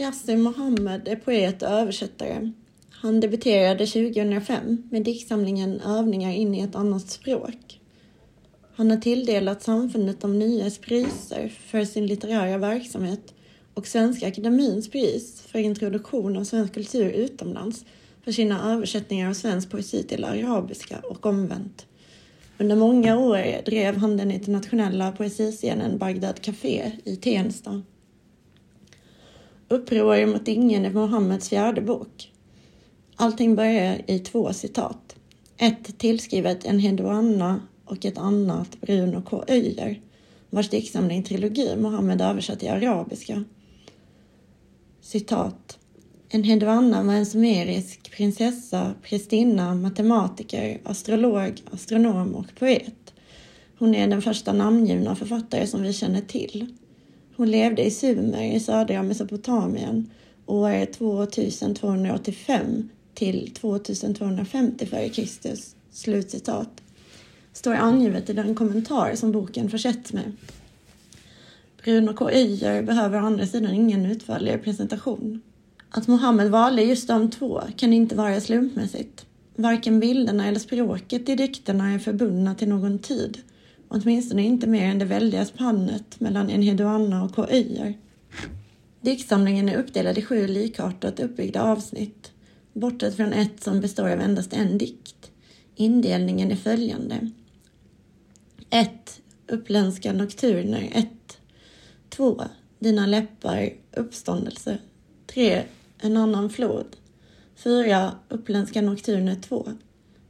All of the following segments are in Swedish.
Yassin Mohammed är poet och översättare. Han debuterade 2005 med diktsamlingen Övningar in i ett annat språk. Han har tilldelat Samfundet om Nyes priser för sin litterära verksamhet och Svenska Akademins pris för introduktion av svensk kultur utomlands för sina översättningar av svensk poesi till arabiska och omvänt. Under många år drev han den internationella poesiscenen Bagdad Café i Tensta. Uppror mot ingen är Mohammeds fjärde bok. Allting börjar i två citat. Ett tillskrivet en Hedouanna och ett annat Bruno K. Öijer vars diktsamling Trilogi Mohammed översatt till arabiska. Citat. En Hedvanna var en sumerisk prinsessa, prästinna, matematiker, astrolog, astronom och poet. Hon är den första namngivna författare som vi känner till. Hon levde i Sumer i södra Mesopotamien år 2285 till 2250 f.Kr. Slutcitat. Står angivet i den kommentar som boken försetts med. Bruno K. Öijer behöver å andra sidan ingen utförligare presentation. Att Mohammed valde just de två kan inte vara slumpmässigt. Varken bilderna eller språket i dikterna är förbundna till någon tid, åtminstone inte mer än det väldiga spannet mellan Enheduanna och K. Diktsamlingen är uppdelad i sju likartat uppbyggda avsnitt, bortsett från ett som består av endast en dikt. Indelningen är följande. 1. Uppländska nokturner 1. 2. Dina läppar uppståndelse 3. En annan flod 4. Uppländska nokturner 2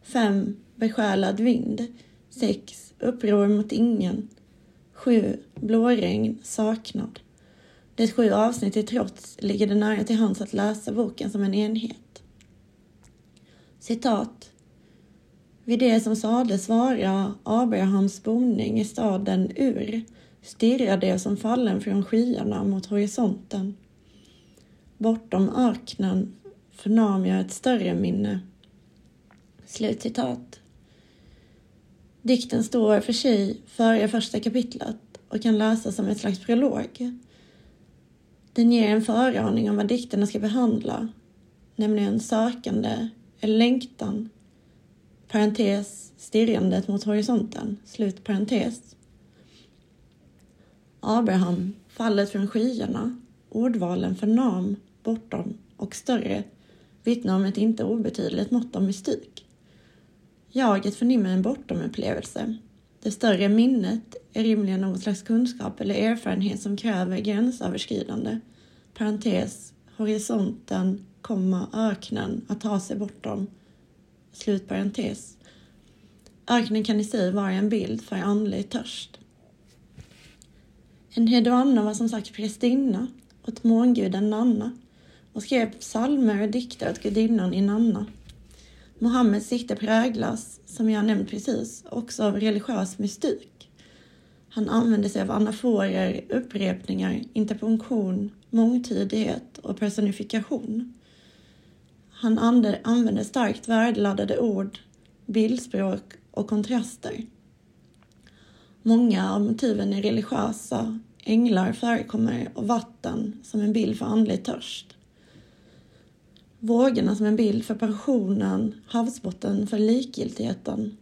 5. Besjälad vind 6. Uppror mot ingen 7. Blåregn, saknad. Det sju avsnitt till trots ligger det nära till hands att läsa boken som en enhet. Citat. Vid det som sades vara Abrahams boning i staden Ur stirrade jag som fallen från skyarna mot horisonten. Bortom öknen förnam jag ett större minne. Slutcitat. Dikten står för sig före första kapitlet och kan läsas som ett slags prolog. Den ger en föraning om vad dikterna ska behandla, nämligen sökande eller längtan, parentes, stirrandet mot horisonten, slut parentes. Abraham, fallet från skyarna, ordvalen för nam, bortom och större vittnar om ett inte obetydligt mått av mystik. Jaget förnimmer en bortom-upplevelse. Det större minnet är rimligen någon slags kunskap eller erfarenhet som kräver gränsöverskridande. Parentes, horisonten, komma, öknen, att ta sig bortom. Slut parentes. Öknen kan i sig vara en bild för andlig törst. En Hedvanna var som sagt prästinna åt månguden Nanna och skrev psalmer och dikter åt gudinnan Inanna. Mohammeds sikte präglas, som jag nämnt precis, också av religiös mystik. Han använder sig av anaforer, upprepningar, interpunktion, mångtydighet och personifikation. Han använder starkt värdeladdade ord, bildspråk och kontraster. Många av motiven är religiösa, änglar förekommer och vatten som en bild för andlig törst. Vågorna som en bild för passionen, havsbotten för likgiltigheten.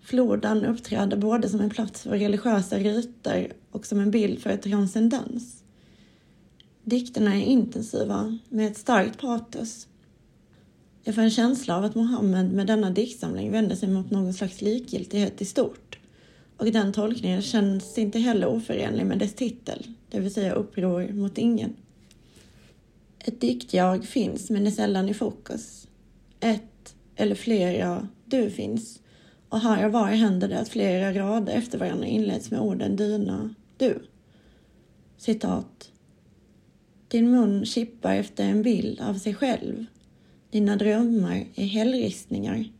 Floden uppträder både som en plats för religiösa riter och som en bild för transcendens. Dikterna är intensiva med ett starkt patos. Jag får en känsla av att Mohammed med denna diktsamling vänder sig mot någon slags likgiltighet i stort och den tolkningen känns inte heller oförenlig med dess titel, det vill säga uppror mot ingen. Ett dikt-jag finns men är sällan i fokus. Ett eller flera du finns och här och var händer det att flera rader efter varandra inleds med orden dina, du. Citat. Din mun kippar efter en bild av sig själv. Dina drömmar är hällristningar.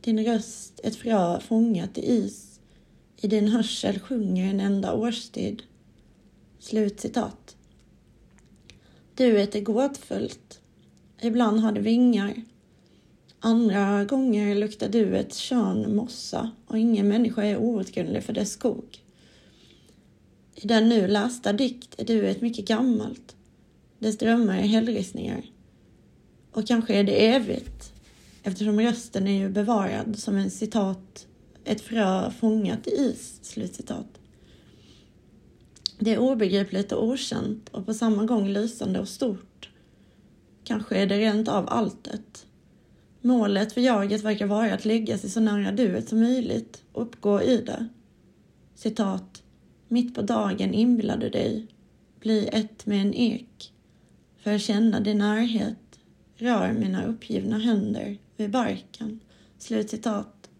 Din röst ett frö fångat i is. I din hörsel sjunger en enda årstid. Slut citat. Duet är gåtfullt. Ibland har det vingar. Andra gånger luktar duets kön mossa och ingen människa är outgrundlig för dess skog. I den nu lästa dikt är duet mycket gammalt. dess drömmar är hällristningar. Och kanske är det evigt, eftersom rösten är ju bevarad som en citat, ett frö fångat i is, slutcitat. Det är obegripligt och okänt och på samma gång lysande och stort. Kanske är det rent av alltet. Målet för jaget verkar vara att lägga sig så nära duet som möjligt och uppgå i det. Citat. Mitt på dagen inbillar du dig, bli ett med en ek. För att känna din närhet, rör mina uppgivna händer vid barken. Slutcitat.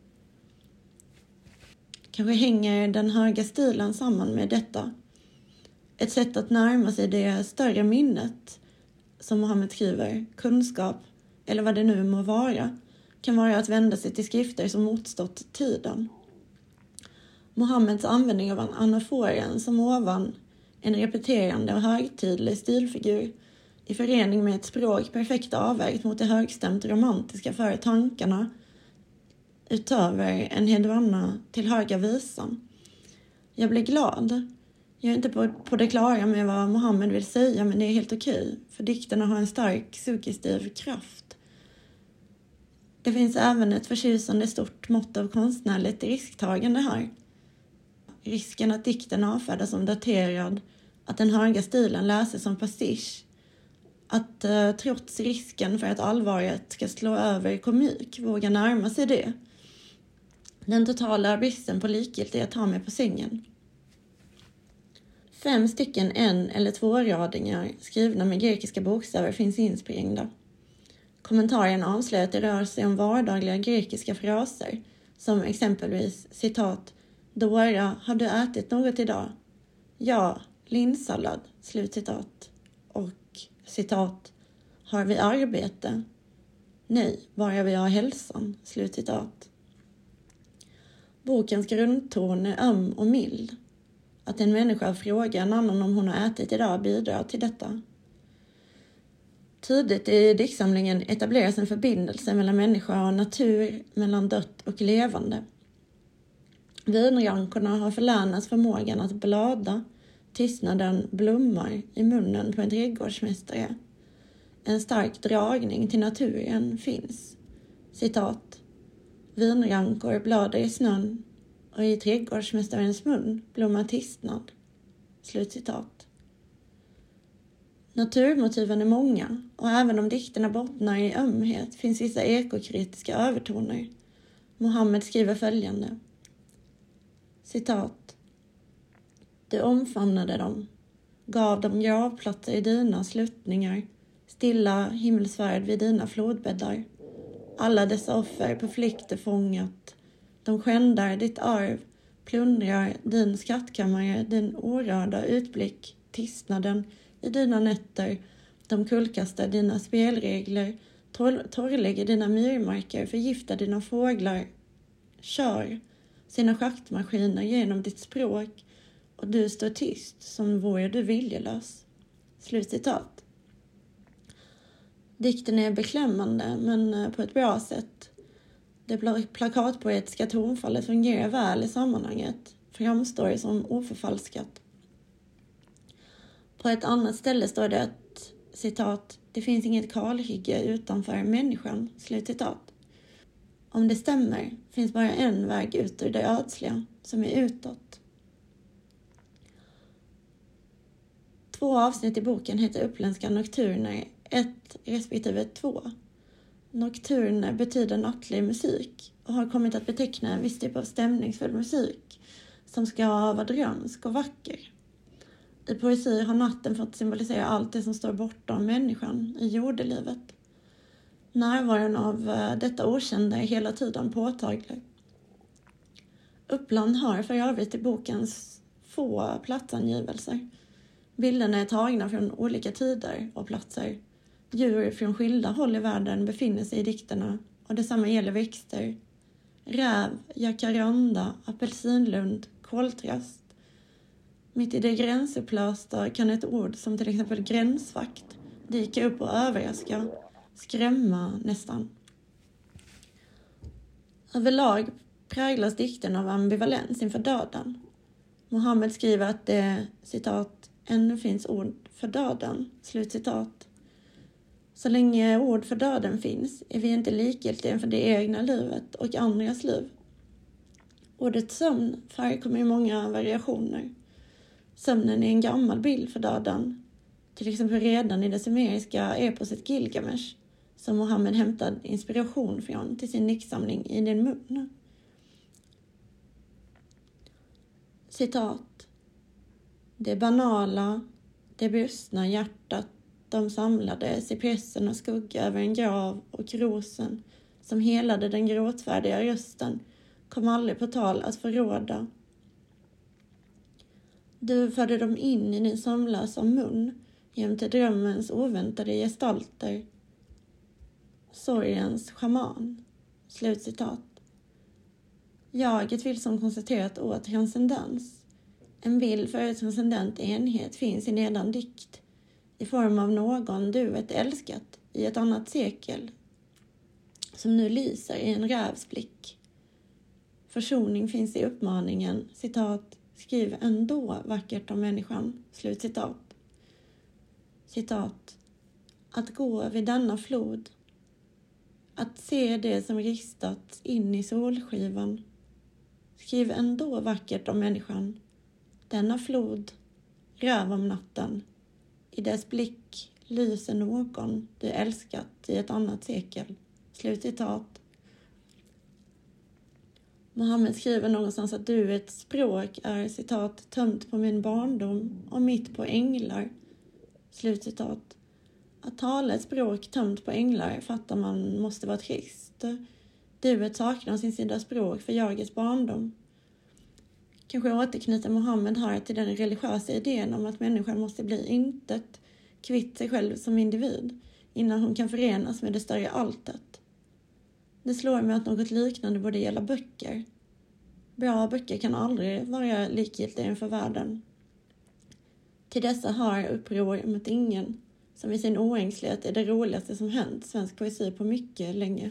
Kanske hänger den höga stilen samman med detta. Ett sätt att närma sig det större minnet som Mohammed skriver, kunskap eller vad det nu må vara, kan vara att vända sig till skrifter som motstått tiden. Mohammeds användning av anaforen som ovan en repeterande och högtidlig stilfigur i förening med ett språk perfekt avvägt mot det högstämt romantiska för tankarna utöver en hedvanna till höga visan. Jag blir glad. Jag är inte på, på det klara med vad Mohammed vill säga men det är helt okej, för dikterna har en stark suggestiv kraft. Det finns även ett förtjusande stort mått av konstnärligt risktagande här. Risken att dikten avfärdas som daterad, att den höga stilen läses som pastisch, att eh, trots risken för att allvaret ska slå över komik våga närma sig det. Den totala bristen på likgiltighet har mig på sängen. Fem stycken en eller tvåradingar skrivna med grekiska bokstäver finns insprängda. Kommentaren avslöjar att det rör sig om vardagliga grekiska fraser som exempelvis citat Dora, har du ätit något idag? Ja, linssallad, slutcitat. Och citat Har vi arbete? Nej, bara vi har hälsan, slutcitat. Bokens grundton är öm och mild. Att en människa frågar en annan om hon har ätit idag bidrar till detta. Tidigt i diktsamlingen etableras en förbindelse mellan människa och natur, mellan dött och levande. Vinrankorna har förlänats förmågan att blada, tystnaden blommar i munnen på en trädgårdsmästare. En stark dragning till naturen finns. Citat. Vinrankor blöder i snön och i trädgårdsmästarens mun blommar tystnad. Slutcitat. Naturmotiven är många och även om dikterna bottnar i ömhet finns vissa ekokritiska övertoner. Mohammed skriver följande. Citat. Du omfamnade dem, gav dem gravplatser i dina sluttningar, stilla himmelsfärd vid dina flodbäddar. Alla dessa offer på flykt är fångat. De skändar ditt arv, plundrar din skattkammare, din orörda utblick, tystnaden i dina nätter. De kullkastar dina spelregler, tor torrlägger dina myrmarker, förgiftar dina fåglar. Kör sina schaktmaskiner genom ditt språk och du står tyst som vore du viljelös. Slutcitat. Dikten är beklämmande, men eh, på ett bra sätt. Det plakatpoetiska tonfallet fungerar väl i sammanhanget, framstår som oförfalskat. På ett annat ställe står det att citat, det finns inget kalhygge utanför människan, slutcitat. Om det stämmer finns bara en väg ut ur det ödsliga, som är utåt. Två avsnitt i boken heter Uppländska nokturner, ett respektive två. Nocturne betyder nattlig musik och har kommit att beteckna en viss typ av stämningsfull musik som ska vara drömsk och vacker. I poesi har natten fått symbolisera allt det som står bortom människan i jordelivet. Närvaron av eh, detta okända är hela tiden påtaglig. Uppland har för övrigt i bokens få platsangivelser. Bilderna är tagna från olika tider och platser. Djur från skilda håll i världen befinner sig i dikterna och detsamma gäller växter. Räv, jacaranda, apelsinlund, koltrast. Mitt i det gränsupplösta kan ett ord som till exempel gränsvakt dyka upp och överraska skrämma nästan. Överlag präglas dikten av ambivalens inför döden. Mohammed skriver att det citat ännu finns ord för döden. Slutcitat. Så länge ord för döden finns är vi inte likgiltiga för det egna livet och andras liv. Ordet sömn förekommer i många variationer. Sömnen är en gammal bild för döden, till exempel redan i det sumeriska eposet Gilgamesh som Mohammed hämtade inspiration från till sin diktsamling I din mun. Citat. Det banala, det brustna hjärtat, de samlades i pressen och skugga över en grav och rosen som helade den gråtfärdiga rösten kom aldrig på tal att förråda. Du förde dem in i din sömnlösa mun jämte drömmens oväntade gestalter. Sorgens schaman. Slutcitat. Jaget vill som konstaterat åt transcendens. En bild för transcendent enhet finns i nedan dikt i form av någon du vet älskat i ett annat sekel som nu lyser i en rävs blick. Försoning finns i uppmaningen citat skriv ändå vackert om människan. Slut citat. Citat. Att gå vid denna flod. Att se det som ristats in i solskivan. Skriv ändå vackert om människan. Denna flod, röv om natten. I dess blick lyser någon du älskat i ett annat sekel. Slut citat. Mohammed skriver någonstans att du ett språk är citat tömt på min barndom och mitt på änglar. Slutcitat. Att tala ett språk tömt på änglar fattar man måste vara trist. Duet saknar sin sida språk för jagets barndom. Kanske återknyta Mohammed här till den religiösa idén om att människan måste bli intet, kvitt sig själv som individ, innan hon kan förenas med det större alltet. Det slår mig att något liknande borde gälla böcker. Bra böcker kan aldrig vara likgiltiga inför världen. Till dessa har uppror mot ingen, som i sin oängslighet är det roligaste som hänt svensk poesi på mycket länge.